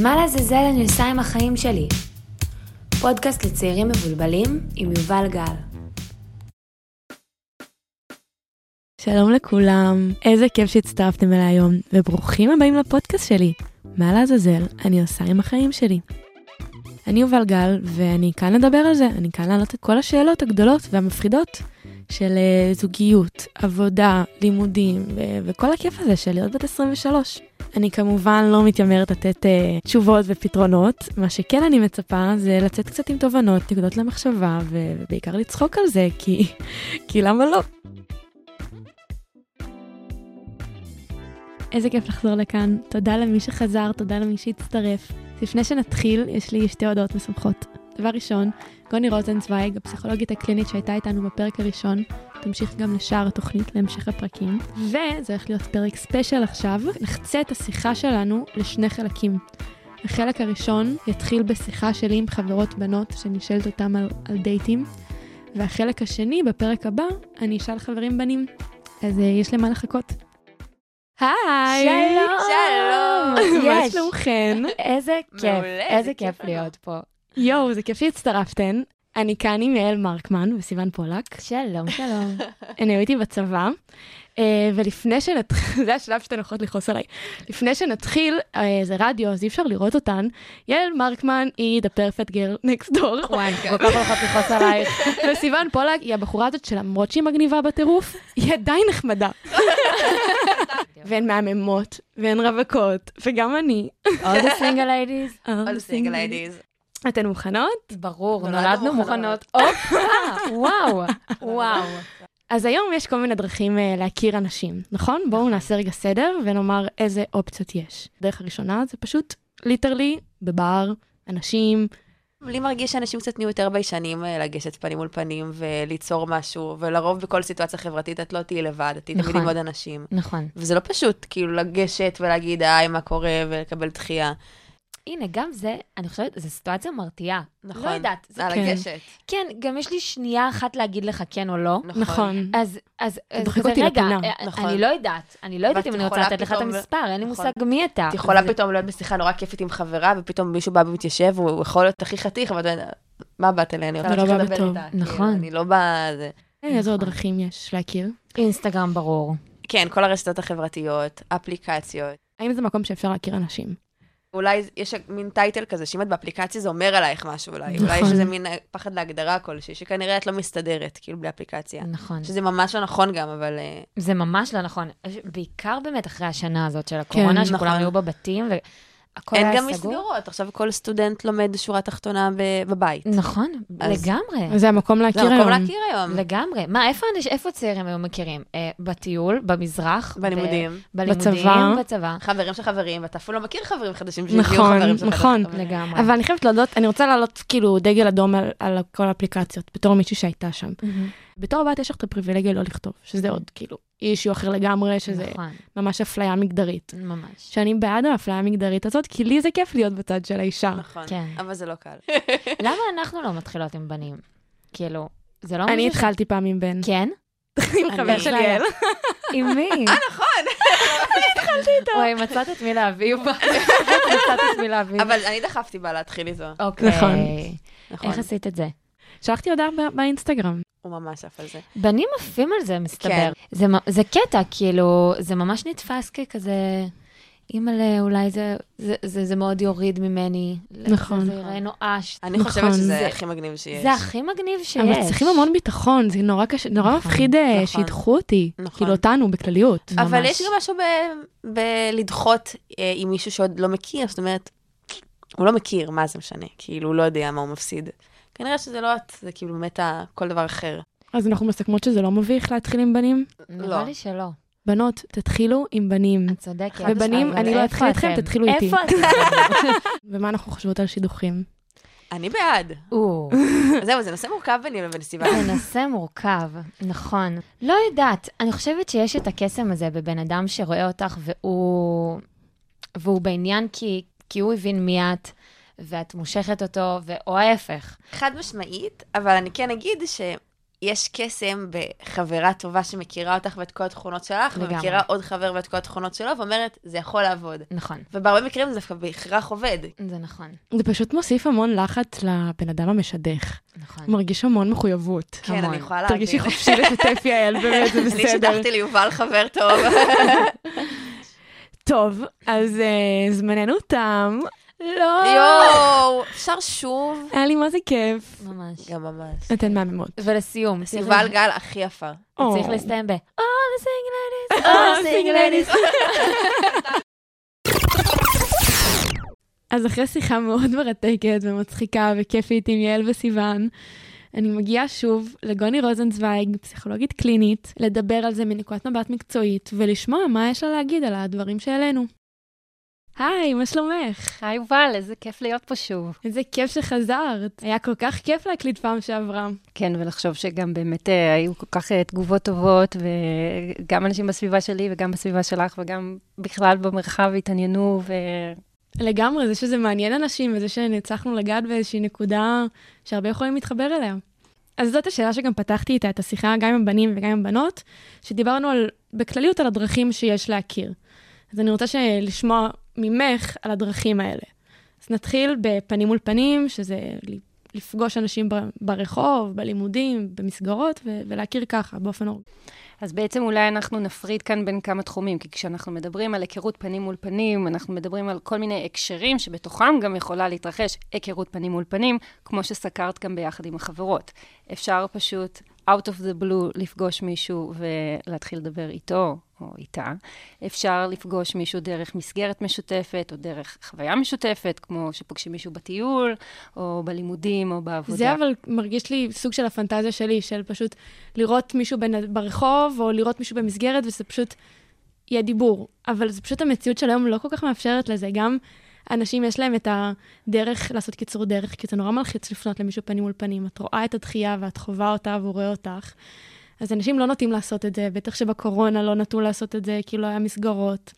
מה לעזאזל אני עושה עם החיים שלי? פודקאסט לצעירים מבולבלים עם יובל גל. שלום לכולם, איזה כיף שהצטרפתם אליי היום, וברוכים הבאים לפודקאסט שלי. מה לעזאזל אני עושה עם החיים שלי. אני יובל גל, ואני כאן לדבר על זה, אני כאן לענות את כל השאלות הגדולות והמפחידות של uh, זוגיות, עבודה, לימודים, ו- וכל הכיף הזה של להיות בת 23. אני כמובן לא מתיימרת לתת uh, תשובות ופתרונות, מה שכן אני מצפה זה לצאת קצת עם תובנות, נקודות למחשבה, ו- ובעיקר לצחוק על זה, כי, כי למה לא? איזה כיף לחזור לכאן, תודה למי שחזר, תודה למי שהצטרף. לפני שנתחיל, יש לי שתי הודעות משמחות. דבר ראשון, גוני רוזנצוויג, הפסיכולוגית הקלינית שהייתה איתנו בפרק הראשון, תמשיך גם לשאר התוכנית להמשך הפרקים. וזה הולך להיות פרק ספיישל עכשיו, נחצה את השיחה שלנו לשני חלקים. החלק הראשון יתחיל בשיחה שלי עם חברות בנות שנשאלת אותם על, על דייטים, והחלק השני, בפרק הבא, אני אשאל חברים בנים. אז uh, יש למה לחכות. היי! שלום! מה יש. שלומכן? איזה כיף, איזה זה כיף. להיות פה. יואו, זה כיף שהצטרפתן. אני כאן עם יעל מרקמן וסיון פולק. שלום, שלום. אני הייתי בצבא, אה, ולפני שנתחיל, זה השלב שאתן יכולות לכעוס עליי. לפני שנתחיל, אה, זה רדיו, אז אי אפשר לראות אותן. יעל מרקמן היא the perfect girl next door. וואי, אני כל כך הולכות לכעוס עלייך. וסיון פולק היא הבחורה הזאת שלמרות שהיא מגניבה בטירוף, היא עדיין נחמדה. והן מהממות, והן רווקות, וגם אני. All the single ladies? All the single ladies. אתן מוכנות? ברור, נולדנו מוכנות. וואו, וואו. אז היום יש כל מיני דרכים uh, להכיר אנשים, נכון? בואו נעשה רגע סדר ונאמר איזה אופציות יש. הדרך הראשונה זה פשוט ליטרלי בבר, אנשים, לי מרגיש שאנשים קצת נהיו יותר ביישנים אה, לגשת פנים מול פנים וליצור משהו, ולרוב בכל סיטואציה חברתית את לא תהיי לבד, את תהיי תמיד נכון. עם עוד אנשים. נכון. וזה לא פשוט, כאילו, לגשת ולהגיד, היי, מה קורה, ולקבל דחייה. הנה, גם זה, אני חושבת, זו סיטואציה מרתיעה. נכון. לא יודעת. זה- על כן. לגשת. כן, גם יש לי שנייה אחת להגיד לך כן או לא. נכון. אז, אז, אז כזה, אותי רגע. אה, נכון. אני לא יודעת, אני לא יודעת אם אני רוצה לתת לך את המספר, אין לי נכון. מושג מי אתה. את יכולה זה- פתאום להיות בשיחה נורא כיפית עם חברה, ופתאום מישהו בא ומתיישב, והוא יכול להיות הכי חתיך, אבל מה באת אליי? אני רוצה זה לא לדבר. איתה. כאילו, נכון. אני לא באה... זה- איזה עוד נכון. דרכים יש להכיר? אינסטגרם ברור. כן, כל הרשתות החברתיות, אפליקציות. האם זה מקום שאפשר להכיר אנשים? אולי יש מין טייטל כזה, שאם את באפליקציה זה אומר עלייך משהו אולי. נכון. אולי יש איזה מין פחד להגדרה כלשהי, שכנראה את לא מסתדרת, כאילו, בלי אפליקציה. נכון. שזה ממש לא נכון גם, אבל... אה, זה ממש לא נכון. בעיקר באמת אחרי השנה הזאת של הקורונה, כן, שכולם נכון. היו בבתים, והכל אין היה גם סגור. מסגרות, עכשיו כל סטודנט לומד שורה תחתונה ב- בבית. נכון, אז- לגמרי. זה המקום זה להכיר המקום היום. להכיר היום. לגמרי. מה, איפה, איפה צעירים היו מכירים? אה, בטיול, במזרח? בלימודים. ב- בלימודים, בצבא. בצבא. חברים של חברים, ואתה אפילו לא מכיר חברים חדשים שהגיעו נכון, חברים של נכון. חברים. לגמרי. אבל אני חייבת להודות, אני רוצה להעלות כאילו דגל אדום על, על כל האפליקציות, בתור מישהי שהייתה שם. מהמם. בתור בת יש לך את הפריבילגיה לא לכתוב, שזה עוד כאילו אישיו אחר לגמרי, שזה נכון, ממש אפליה מגדרית. ממש. שאני בעד האפליה המגדרית הזאת, כי לי זה כיף להיות בצד של האישה. נכון, כן. אבל זה לא קל. למה אנחנו לא מתחילות עם בנים? כאילו, זה לא... אני התחלתי פעם עם בן, כן? עם חבר אני- של יעל. עם מי? אה, נכון. וואי, מצאת את מי להביא בה. מצאת את מי להביא. אבל אני דחפתי בה להתחיל איתו. אוקיי. נכון. נכון. איך עשית את זה? שלחתי הודעה באינסטגרם. הוא ממש עף על זה. בנים עפים על זה, מסתבר. כן. זה, זה קטע, כאילו, זה ממש נתפס ככזה, אימא'לה, אולי זה, זה, זה, זה מאוד יוריד ממני. נכון. זה ייראה נואש. אני נכון. חושבת שזה זה- הכי מגניב שיש. זה הכי מגניב שיש. אבל צריכים המון ביטחון, זה נורא קשה, נורא נכון, מפחיד אה, נכון. שידחו אותי. נכון. כאילו אותנו, בכלליות. אבל ממש. יש גם משהו ב- בלדחות אה, עם מישהו שעוד לא מכיר, זאת אומרת, הוא לא מכיר, מה זה משנה? כאילו, הוא לא יודע מה הוא מפסיד. כנראה שזה לא את, זה כאילו באמת כל דבר אחר. אז אנחנו מסכמות שזה לא מביך להתחיל עם בנים? נראה לא. לי שלא. בנות, תתחילו עם בנים. את צודקת. ובנים, אני לא אתחיל איתכם? תתחילו איתי. איפה אתם? ומה אנחנו חושבות על שידוכים? אני בעד. זהו, זה נושא מורכב ביני לבין סיבה. זה נושא מורכב, נכון. לא יודעת, אני חושבת שיש את הקסם הזה בבן אדם שרואה אותך והוא, והוא בעניין כי, כי הוא הבין מי את, ואת מושכת אותו, ו... או ההפך. חד משמעית, אבל אני כן אגיד ש... יש קסם בחברה טובה שמכירה אותך ואת כל התכונות שלך, לגמרי. ומכירה עוד חבר ואת כל התכונות שלו, ואומרת, זה יכול לעבוד. נכון, ובהרבה מקרים זה דווקא בהכרח עובד. זה נכון, זה פשוט מוסיף המון לחץ לבן אדם המשדך. נכון. הוא מרגיש המון מחויבות. כן, המון. אני יכולה להבין. תרגישי חופשי לשתף יעל, באמת, זה אני בסדר. שידכתי ליובל חבר טוב. טוב, אז אה, זמננו תם. לא! יואו, אפשר שוב? היה לי מה זה כיף. ממש. גם ממש. אתן מהממות. ולסיום, יובל גל הכי יפה. צריך. להסתיים ב... All the single ladies, All the single ladies. אז אחרי שיחה מאוד מרתקת ומצחיקה וכיפית עם יעל וסיוון, אני מגיעה שוב לגוני רוזנצוויג, פסיכולוגית קלינית, לדבר על זה מנקודת מבט מקצועית ולשמוע מה יש לה להגיד על הדברים שהעלינו. היי, מה שלומך? היי יובל, איזה כיף להיות פה שוב. איזה כיף שחזרת. היה כל כך כיף להקליט פעם שעברה. כן, ולחשוב שגם באמת אה, היו כל כך אה, תגובות טובות, וגם אנשים בסביבה שלי וגם בסביבה שלך, וגם בכלל במרחב התעניינו, ו... לגמרי, זה שזה מעניין אנשים וזה שהצלחנו לגעת באיזושהי נקודה שהרבה יכולים להתחבר אליה. אז זאת השאלה שגם פתחתי איתה את השיחה, גם עם הבנים וגם עם בנות, שדיברנו על, בכלליות על הדרכים שיש להכיר. אז אני רוצה לשמוע ממך על הדרכים האלה. אז נתחיל בפנים מול פנים, שזה לפגוש אנשים ברחוב, בלימודים, במסגרות, ו- ולהכיר ככה, באופן אור... אז בעצם אולי אנחנו נפריד כאן בין כמה תחומים, כי כשאנחנו מדברים על היכרות פנים מול פנים, אנחנו מדברים על כל מיני הקשרים שבתוכם גם יכולה להתרחש היכרות פנים מול פנים, כמו שסקרת גם ביחד עם החברות. אפשר פשוט out of the blue לפגוש מישהו ולהתחיל לדבר איתו או איתה. אפשר לפגוש מישהו דרך מסגרת משותפת או דרך חוויה משותפת, כמו שפוגשים מישהו בטיול, או בלימודים, או בעבודה. זה אבל מרגיש לי סוג של הפנטזיה שלי, של פשוט לראות מישהו בין- ברחוב, או לראות מישהו במסגרת, וזה פשוט יהיה דיבור. אבל זה פשוט המציאות של היום לא כל כך מאפשרת לזה. גם אנשים יש להם את הדרך לעשות קיצור דרך, כי זה נורא מלחיץ לפנות למישהו פנים מול פנים. את רואה את הדחייה ואת חווה אותה והוא רואה אותך. אז אנשים לא נוטים לעשות את זה, בטח שבקורונה לא נטו לעשות את זה, כי לא היה מסגרות.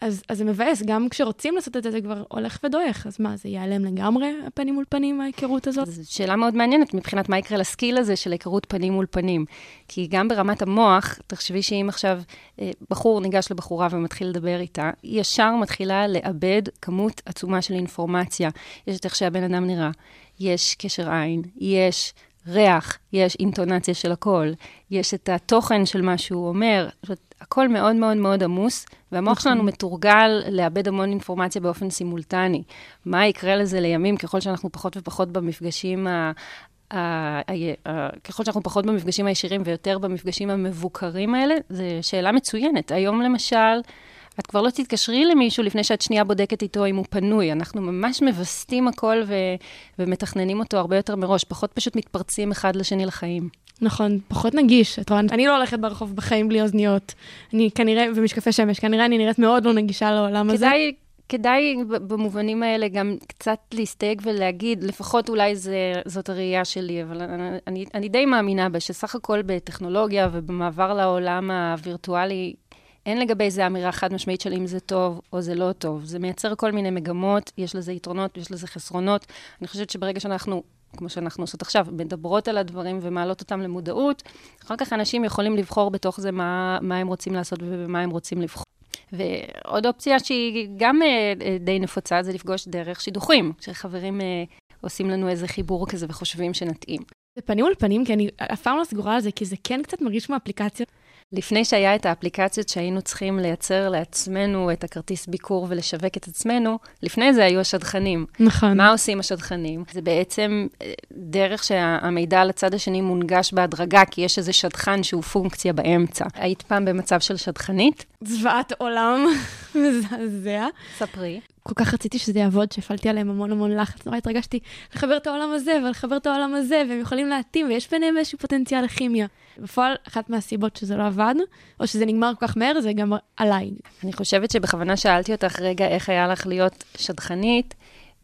אז, אז זה מבאס, גם כשרוצים לעשות את זה, זה כבר הולך ודועך. אז מה, זה ייעלם לגמרי, הפנים מול פנים, ההיכרות הזאת? זו שאלה מאוד מעניינת מבחינת מה יקרה לסקיל הזה של היכרות פנים מול פנים. כי גם ברמת המוח, תחשבי שאם עכשיו אה, בחור ניגש לבחורה ומתחיל לדבר איתה, היא ישר מתחילה לאבד כמות עצומה של אינפורמציה. יש את איך שהבן אדם נראה, יש קשר עין, יש ריח, יש אינטונציה של הקול, יש את התוכן של מה שהוא אומר. זאת אומרת, הכל מאוד מאוד מאוד עמוס, והמוח נכון. שלנו מתורגל לאבד המון אינפורמציה באופן סימולטני. מה יקרה לזה לימים ככל שאנחנו פחות ופחות במפגשים ה- ככל שאנחנו פחות במפגשים הישירים ויותר במפגשים המבוקרים האלה, זו שאלה מצוינת. היום למשל, את כבר לא תתקשרי למישהו לפני שאת שנייה בודקת איתו אם הוא פנוי. אנחנו ממש מווסתים הכל ו- ומתכננים אותו הרבה יותר מראש, פחות פשוט מתפרצים אחד לשני לחיים. נכון, פחות נגיש. את רואה, אני לא הולכת ברחוב בחיים בלי אוזניות. אני כנראה, ומשקפי שמש, כנראה אני נראית מאוד לא נגישה לעולם הזה. כדאי, כדאי במובנים האלה גם קצת להסתייג ולהגיד, לפחות אולי זה, זאת הראייה שלי, אבל אני, אני, אני די מאמינה בה, שסך הכל בטכנולוגיה ובמעבר לעולם הווירטואלי, אין לגבי זה אמירה חד משמעית של אם זה טוב או זה לא טוב. זה מייצר כל מיני מגמות, יש לזה יתרונות, יש לזה חסרונות. אני חושבת שברגע שאנחנו, כמו שאנחנו עושות עכשיו, מדברות על הדברים ומעלות אותם למודעות, אחר כך אנשים יכולים לבחור בתוך זה מה, מה הם רוצים לעשות ובמה הם רוצים לבחור. ועוד אופציה שהיא גם אה, אה, די נפוצה, זה לפגוש דרך שידוכים, שחברים אה, עושים לנו איזה חיבור כזה וחושבים שנתאים. זה פנים מול פנים, כי אני אף פעם לא סגורה על זה, כי זה כן קצת מרגיש כמו אפליקציה. לפני שהיה את האפליקציות שהיינו צריכים לייצר לעצמנו את הכרטיס ביקור ולשווק את עצמנו, לפני זה היו השדכנים. נכון. מה עושים השדכנים? זה בעצם אה, דרך שהמידע על הצד השני מונגש בהדרגה, כי יש איזה שדכן שהוא פונקציה באמצע. היית פעם במצב של שדכנית? זוועת עולם, מזעזע. ספרי. כל כך רציתי שזה יעבוד, שהפעלתי עליהם המון המון לחץ, נורא התרגשתי לחבר את העולם הזה ולחבר את העולם הזה, והם יכולים להתאים, ויש ביניהם איזשהו פוטנציאל לכימיה. בפועל, אחת מהסיבות שזה לא עבד, או שזה נגמר כל כך מהר, זה גם עליי. אני חושבת שבכוונה שאלתי אותך רגע איך היה לך להיות שדכנית,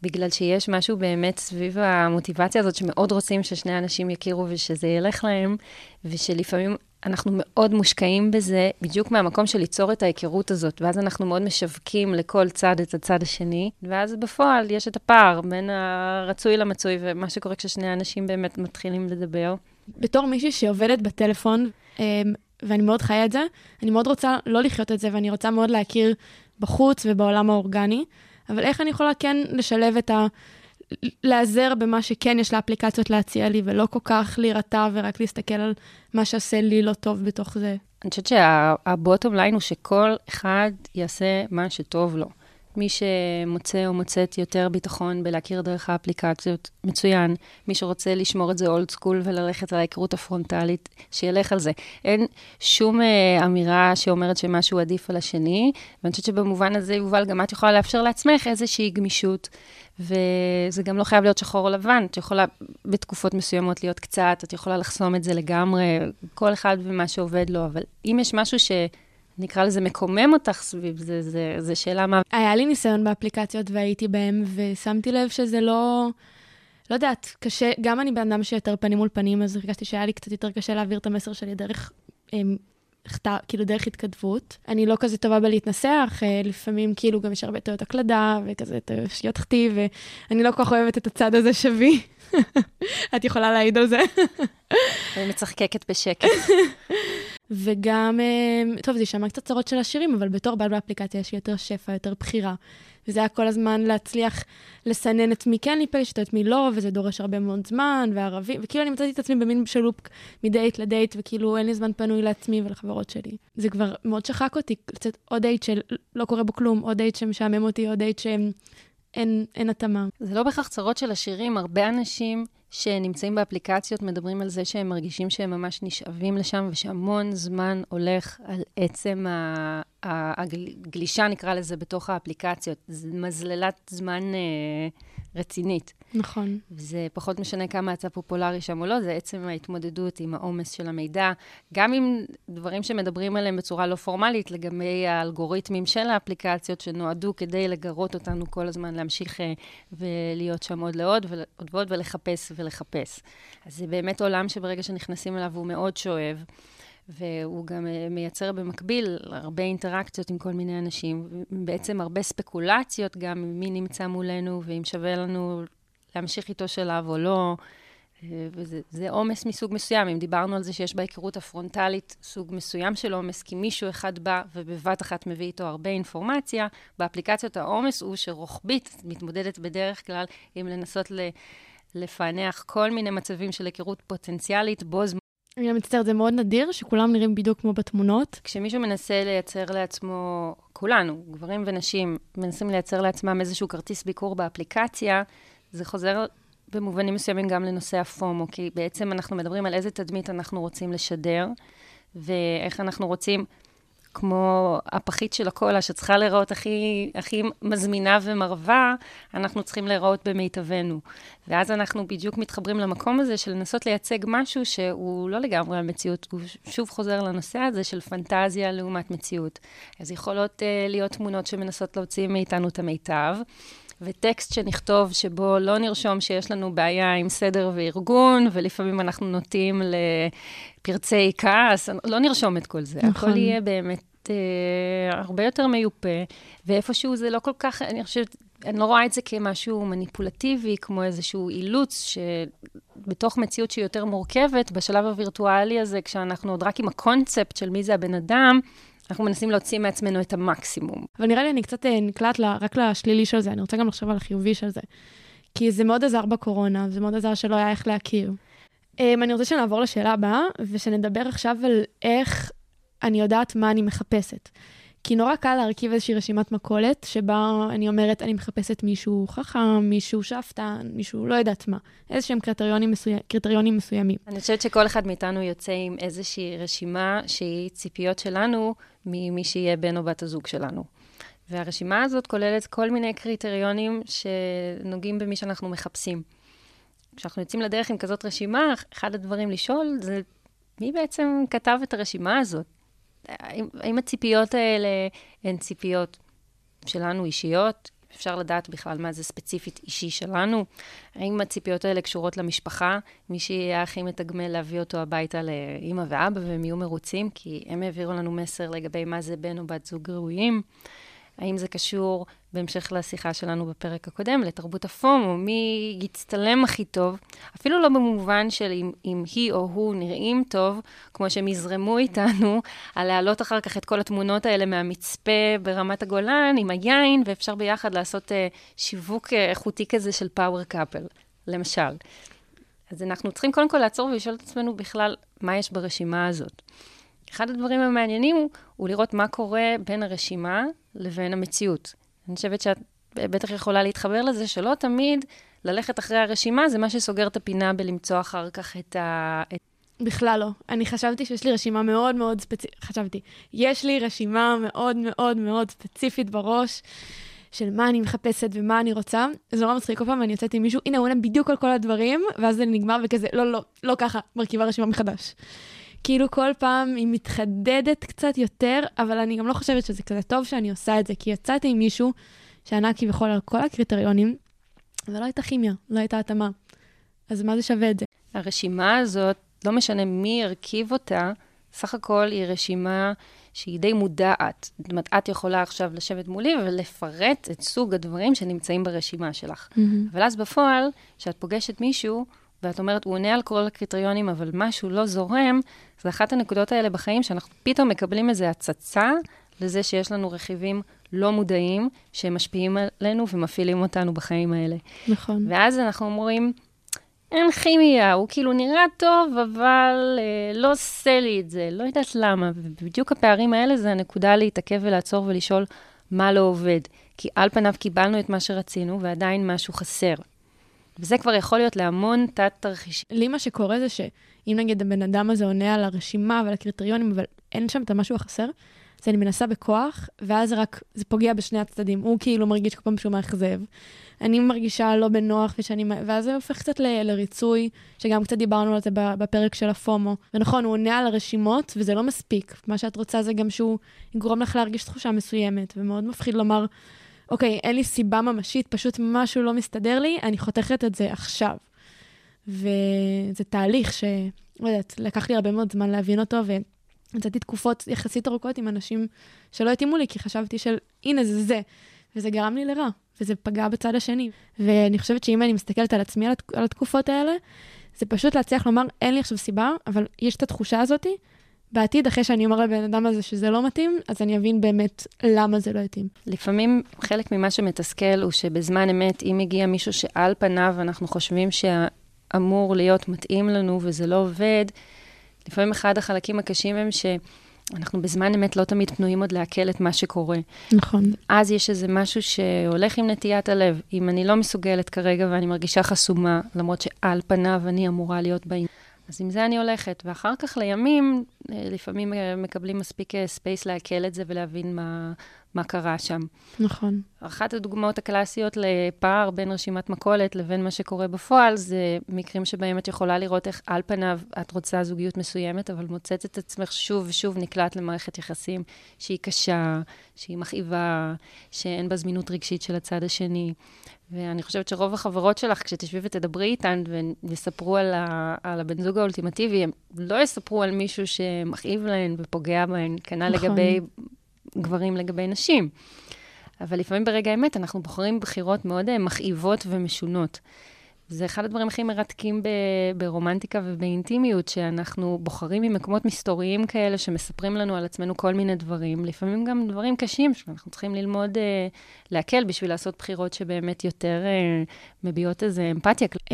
בגלל שיש משהו באמת סביב המוטיבציה הזאת, שמאוד רוצים ששני אנשים יכירו ושזה ילך להם, ושלפעמים אנחנו מאוד מושקעים בזה, בדיוק מהמקום של ליצור את ההיכרות הזאת, ואז אנחנו מאוד משווקים לכל צד את הצד השני, ואז בפועל יש את הפער בין הרצוי למצוי, ומה שקורה כששני אנשים באמת מתחילים לדבר. בתור מישהי שעובדת בטלפון, אמ, ואני מאוד חיה את זה, אני מאוד רוצה לא לחיות את זה, ואני רוצה מאוד להכיר בחוץ ובעולם האורגני, אבל איך אני יכולה כן לשלב את ה... להיעזר במה שכן יש לאפליקציות להציע לי, ולא כל כך להירתע ורק להסתכל על מה שעושה לי לא טוב בתוך זה. אני חושבת שהבוטום ליין הוא שכל אחד יעשה מה שטוב לו. מי שמוצא או מוצאת יותר ביטחון בלהכיר דרך האפליקציות, מצוין. מי שרוצה לשמור את זה אולד סקול וללכת על ההיכרות הפרונטלית, שילך על זה. אין שום אה, אמירה שאומרת שמשהו עדיף על השני, ואני חושבת שבמובן הזה, יובל, גם את יכולה לאפשר לעצמך איזושהי גמישות, וזה גם לא חייב להיות שחור או לבן, את יכולה בתקופות מסוימות להיות קצת, את יכולה לחסום את זה לגמרי, כל אחד ומה שעובד לו, אבל אם יש משהו ש... נקרא לזה מקומם אותך סביב זה, זה, זה שאלה מה... היה לי ניסיון באפליקציות והייתי בהם, ושמתי לב שזה לא... לא יודעת, קשה, גם אני בן אדם שיותר פנים מול פנים, אז הרגשתי שהיה לי קצת יותר קשה להעביר את המסר שלי דרך, הם, אמ, כאילו דרך התכתבות. אני לא כזה טובה בלהתנסח, אה, לפעמים כאילו גם יש הרבה טעויות הקלדה, וכזה שגיאות כתיב, ואני לא כל כך אוהבת את הצד הזה שבי. את יכולה להעיד על זה. אני מצחקקת בשקט. וגם, אה, טוב, זה יישמע קצת צרות של השירים, אבל בתור בעל באפליקציה יש לי יותר שפע, יותר בחירה. וזה היה כל הזמן להצליח לסנן את מי כן להיפגש את מי לא, וזה דורש הרבה מאוד זמן, וערבי, וכאילו אני מצאתי את עצמי במין ש-loop מדייט לדייט, וכאילו אין לי זמן פנוי לעצמי ולחברות שלי. זה כבר מאוד שחק אותי, לצאת עוד דייט שלא קורה בו כלום, עוד דייט שמשעמם אותי, עוד דייט שאין התאמה. זה לא בהכרח צרות של עשירים, הרבה אנשים... שנמצאים באפליקציות מדברים על זה שהם מרגישים שהם ממש נשאבים לשם, ושהמון זמן הולך על עצם הגלישה, נקרא לזה, בתוך האפליקציות. מזללת זמן אה, רצינית. נכון. זה פחות משנה כמה אתה פופולרי שם או לא, זה עצם ההתמודדות עם העומס של המידע. גם עם דברים שמדברים עליהם בצורה לא פורמלית, לגבי האלגוריתמים של האפליקציות, שנועדו כדי לגרות אותנו כל הזמן להמשיך אה, ולהיות שם עוד לעוד, ועוד ועוד, ולחפש ולחפש. אז זה באמת עולם שברגע שנכנסים אליו הוא מאוד שואב. והוא גם אה, מייצר במקביל הרבה אינטראקציות עם כל מיני אנשים, בעצם הרבה ספקולציות גם מי נמצא מולנו, ואם שווה לנו להמשיך איתו שלב או לא. אה, וזה עומס מסוג מסוים. אם דיברנו על זה שיש בהיכרות הפרונטלית סוג מסוים של עומס, כי מישהו אחד בא ובבת אחת מביא איתו הרבה אינפורמציה, באפליקציות העומס הוא שרוחבית מתמודדת בדרך כלל עם לנסות ל... לפענח כל מיני מצבים של היכרות פוטנציאלית בו זמן. אני מצטערת, זה מאוד נדיר שכולם נראים בדיוק כמו בתמונות. כשמישהו מנסה לייצר לעצמו, כולנו, גברים ונשים, מנסים לייצר לעצמם איזשהו כרטיס ביקור באפליקציה, זה חוזר במובנים מסוימים גם לנושא הפומו, כי בעצם אנחנו מדברים על איזה תדמית אנחנו רוצים לשדר, ואיך אנחנו רוצים, כמו הפחית של הקולה, שצריכה להיראות הכי, הכי מזמינה ומרווה, אנחנו צריכים להיראות במיטבנו. ואז אנחנו בדיוק מתחברים למקום הזה של לנסות לייצג משהו שהוא לא לגמרי המציאות, הוא שוב חוזר לנושא הזה של פנטזיה לעומת מציאות. אז יכולות uh, להיות תמונות שמנסות להוציא מאיתנו את המיטב. וטקסט שנכתוב שבו לא נרשום שיש לנו בעיה עם סדר וארגון, ולפעמים אנחנו נוטים לפרצי כעס, לא נרשום את כל זה. נכון. הכל יהיה באמת אה, הרבה יותר מיופה, ואיפשהו זה לא כל כך, אני חושבת, אני לא רואה את זה כמשהו מניפולטיבי, כמו איזשהו אילוץ, שבתוך מציאות שהיא יותר מורכבת, בשלב הווירטואלי הזה, כשאנחנו עוד רק עם הקונספט של מי זה הבן אדם, אנחנו מנסים להוציא מעצמנו את המקסימום. אבל נראה לי אני קצת אה, נקלט לה, רק לשלילי של זה, אני רוצה גם לחשוב על החיובי של זה. כי זה מאוד עזר בקורונה, זה מאוד עזר שלא היה איך להכיר. Um, אני רוצה שנעבור לשאלה הבאה, ושנדבר עכשיו על איך אני יודעת מה אני מחפשת. כי נורא קל להרכיב איזושהי רשימת מכולת, שבה אני אומרת, אני מחפשת מישהו חכם, מישהו שאפתן, מישהו לא יודעת מה. איזה שהם קריטריונים, מסוים, קריטריונים מסוימים. אני חושבת שכל אחד מאיתנו יוצא עם איזושהי רשימה שהיא ציפיות שלנו ממי שיהיה בן או בת הזוג שלנו. והרשימה הזאת כוללת כל מיני קריטריונים שנוגעים במי שאנחנו מחפשים. כשאנחנו יוצאים לדרך עם כזאת רשימה, אחד הדברים לשאול זה, מי בעצם כתב את הרשימה הזאת? האם, הציפיות האלה הן ציפיות שלנו אישיות? אפשר לדעת בכלל מה זה ספציפית אישי שלנו? האם הציפיות האלה קשורות למשפחה? מי שיהיה הכי מתגמל להביא אותו הביתה לאימא ואבא והם יהיו מרוצים, כי הם העבירו לנו מסר לגבי מה זה בן או בת זוג ראויים. האם זה קשור בהמשך לשיחה שלנו בפרק הקודם, לתרבות הפומו, מי יצטלם הכי טוב, אפילו לא במובן של אם, אם היא או הוא נראים טוב, כמו שהם יזרמו איתנו, על להעלות אחר כך את כל התמונות האלה מהמצפה ברמת הגולן עם היין, ואפשר ביחד לעשות uh, שיווק אה, איכותי כזה של פאוור קאפל, למשל. אז אנחנו צריכים קודם כל לעצור ולשאול את עצמנו בכלל, מה יש ברשימה הזאת. אחד הדברים המעניינים הוא, הוא לראות מה קורה בין הרשימה לבין המציאות. אני חושבת שאת בטח יכולה להתחבר לזה, שלא תמיד ללכת אחרי הרשימה זה מה שסוגר את הפינה בלמצוא אחר כך את ה... את... בכלל לא. אני חשבתי שיש לי רשימה מאוד מאוד ספציפית, חשבתי, יש לי רשימה מאוד מאוד מאוד ספציפית בראש. של מה אני מחפשת ומה אני רוצה. זה נורא מצחיק כל פעם, אני יוצאת עם מישהו, הנה, הוא עונה בדיוק על כל הדברים, ואז זה נגמר וכזה, לא, לא, לא ככה, מרכיבה רשימה מחדש. כאילו כל פעם היא מתחדדת קצת יותר, אבל אני גם לא חושבת שזה כזה טוב שאני עושה את זה, כי יצאתי עם מישהו שענה כביכול על כל הקריטריונים, ולא הייתה כימיה, לא הייתה התאמה. אז מה זה שווה את זה? הרשימה הזאת, לא משנה מי הרכיב אותה, סך הכל היא רשימה שהיא די מודעת. זאת אומרת, את יכולה עכשיו לשבת מולי ולפרט את סוג הדברים שנמצאים ברשימה שלך. Mm-hmm. אבל אז בפועל, כשאת פוגשת מישהו, ואת אומרת, הוא עונה על כל הקריטריונים, אבל משהו לא זורם, זה אחת הנקודות האלה בחיים שאנחנו פתאום מקבלים איזו הצצה לזה שיש לנו רכיבים לא מודעים, שהם משפיעים עלינו ומפעילים אותנו בחיים האלה. נכון. ואז אנחנו אומרים, אין כימיה, הוא כאילו נראה טוב, אבל אה, לא עושה לי את זה, לא יודעת למה. ובדיוק הפערים האלה זה הנקודה להתעכב ולעצור ולשאול מה לא עובד. כי על פניו קיבלנו את מה שרצינו, ועדיין משהו חסר. וזה כבר יכול להיות להמון תת-תרחישים. לי מה שקורה זה שאם נגיד הבן אדם הזה עונה על הרשימה ועל הקריטריונים, אבל אין שם את המשהו החסר, אז אני מנסה בכוח, ואז רק, זה פוגע בשני הצדדים. הוא כאילו מרגיש כל פעם שהוא מאכזב. אני מרגישה לא בנוח, ושאני, ואז זה הופך קצת ל, לריצוי, שגם קצת דיברנו על זה בפרק של הפומו. ונכון, הוא עונה על הרשימות, וזה לא מספיק. מה שאת רוצה זה גם שהוא יגרום לך להרגיש תחושה מסוימת, ומאוד מפחיד לומר, אוקיי, אין לי סיבה ממשית, פשוט משהו לא מסתדר לי, אני חותכת את זה עכשיו. וזה תהליך ש... לא יודעת, לקח לי הרבה מאוד זמן להבין אותו, ויצאתי תקופות יחסית ארוכות עם אנשים שלא התאימו לי, כי חשבתי של, הנה, זה זה. וזה גרם לי לרע, וזה פגע בצד השני. ואני חושבת שאם אני מסתכלת על עצמי, על התקופות האלה, זה פשוט להצליח לומר, אין לי עכשיו סיבה, אבל יש את התחושה הזאתי, בעתיד, אחרי שאני אומר לבן אדם הזה שזה לא מתאים, אז אני אבין באמת למה זה לא יתאים. לפעמים חלק ממה שמתסכל הוא שבזמן אמת, אם הגיע מישהו שעל פניו אנחנו חושבים שאמור להיות מתאים לנו וזה לא עובד, לפעמים אחד החלקים הקשים הם שאנחנו בזמן אמת לא תמיד פנויים עוד לעכל את מה שקורה. נכון. אז יש איזה משהו שהולך עם נטיית הלב. אם אני לא מסוגלת כרגע ואני מרגישה חסומה, למרות שעל פניו אני אמורה להיות בעניין. אז עם זה אני הולכת, ואחר כך לימים, אה, לפעמים אה, מקבלים מספיק space אה, לעכל את זה ולהבין מה, מה קרה שם. נכון. אחת הדוגמאות הקלאסיות לפער בין רשימת מכולת לבין מה שקורה בפועל, זה מקרים שבהם את יכולה לראות איך על פניו את רוצה זוגיות מסוימת, אבל מוצאת את עצמך שוב ושוב נקלעת למערכת יחסים שהיא קשה, שהיא מכאיבה, שאין בה זמינות רגשית של הצד השני. ואני חושבת שרוב החברות שלך, כשתשבי ותדברי איתן ויספרו על, ה, על הבן זוג האולטימטיבי, הם לא יספרו על מישהו שמכאיב להן ופוגע בהן, כנ"ל נכון. לגבי גברים לגבי נשים. אבל לפעמים ברגע האמת אנחנו בוחרים בחירות מאוד אה, מכאיבות ומשונות. זה אחד הדברים הכי מרתקים ב- ברומנטיקה ובאינטימיות, שאנחנו בוחרים ממקומות מסתוריים כאלה שמספרים לנו על עצמנו כל מיני דברים, לפעמים גם דברים קשים שאנחנו צריכים ללמוד uh, להקל בשביל לעשות בחירות שבאמת יותר uh, מביעות איזו אמפתיה. Um,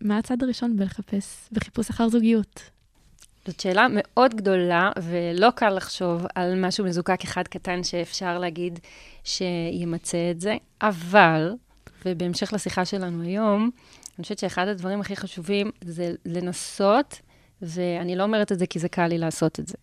מה הצד הראשון בלחפש, בחיפוש אחר זוגיות? זאת שאלה מאוד גדולה, ולא קל לחשוב על משהו מזוקק אחד קטן שאפשר להגיד שימצה את זה, אבל, ובהמשך לשיחה שלנו היום, אני חושבת שאחד הדברים הכי חשובים זה לנסות, ואני לא אומרת את זה כי זה קל לי לעשות את זה,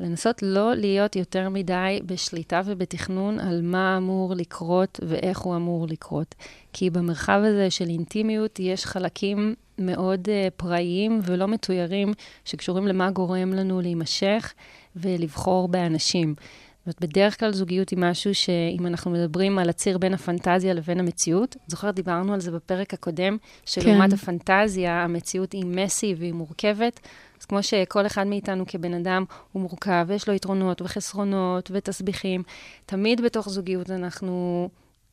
לנסות לא להיות יותר מדי בשליטה ובתכנון על מה אמור לקרות ואיך הוא אמור לקרות. כי במרחב הזה של אינטימיות יש חלקים מאוד uh, פראיים ולא מתוירים שקשורים למה גורם לנו להימשך ולבחור באנשים. זאת אומרת, בדרך כלל זוגיות היא משהו שאם אנחנו מדברים על הציר בין הפנטזיה לבין המציאות, זוכרת, דיברנו על זה בפרק הקודם, שלעומת כן. הפנטזיה, המציאות היא מסי והיא מורכבת. אז כמו שכל אחד מאיתנו כבן אדם הוא מורכב, ויש לו יתרונות וחסרונות ותסביכים, תמיד בתוך זוגיות אנחנו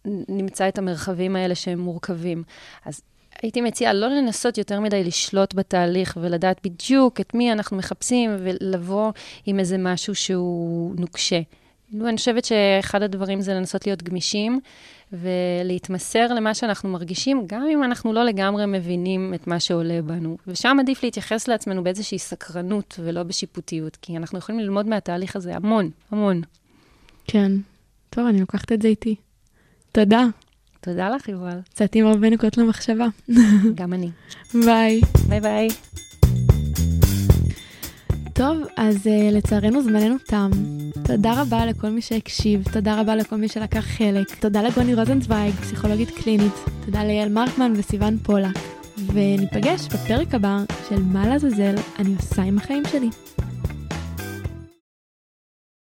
נמצא את המרחבים האלה שהם מורכבים. אז הייתי מציעה לא לנסות יותר מדי לשלוט בתהליך ולדעת בדיוק את מי אנחנו מחפשים ולבוא עם איזה משהו שהוא נוקשה. אני חושבת שאחד הדברים זה לנסות להיות גמישים ולהתמסר למה שאנחנו מרגישים, גם אם אנחנו לא לגמרי מבינים את מה שעולה בנו. ושם עדיף להתייחס לעצמנו באיזושהי סקרנות ולא בשיפוטיות, כי אנחנו יכולים ללמוד מהתהליך הזה המון, המון. כן. טוב, אני לוקחת את זה איתי. תודה. תודה לך, יובל. יצאתי עם הרבה נקודות למחשבה. גם אני. ביי. ביי ביי. טוב, אז uh, לצערנו זמננו תם. תודה רבה לכל מי שהקשיב, תודה רבה לכל מי שלקח חלק, תודה לגוני רוזנצוויג, פסיכולוגית קלינית, תודה ליעל מרקמן וסיון פולק, וניפגש בפרק הבא של מה לעזאזל אני עושה עם החיים שלי.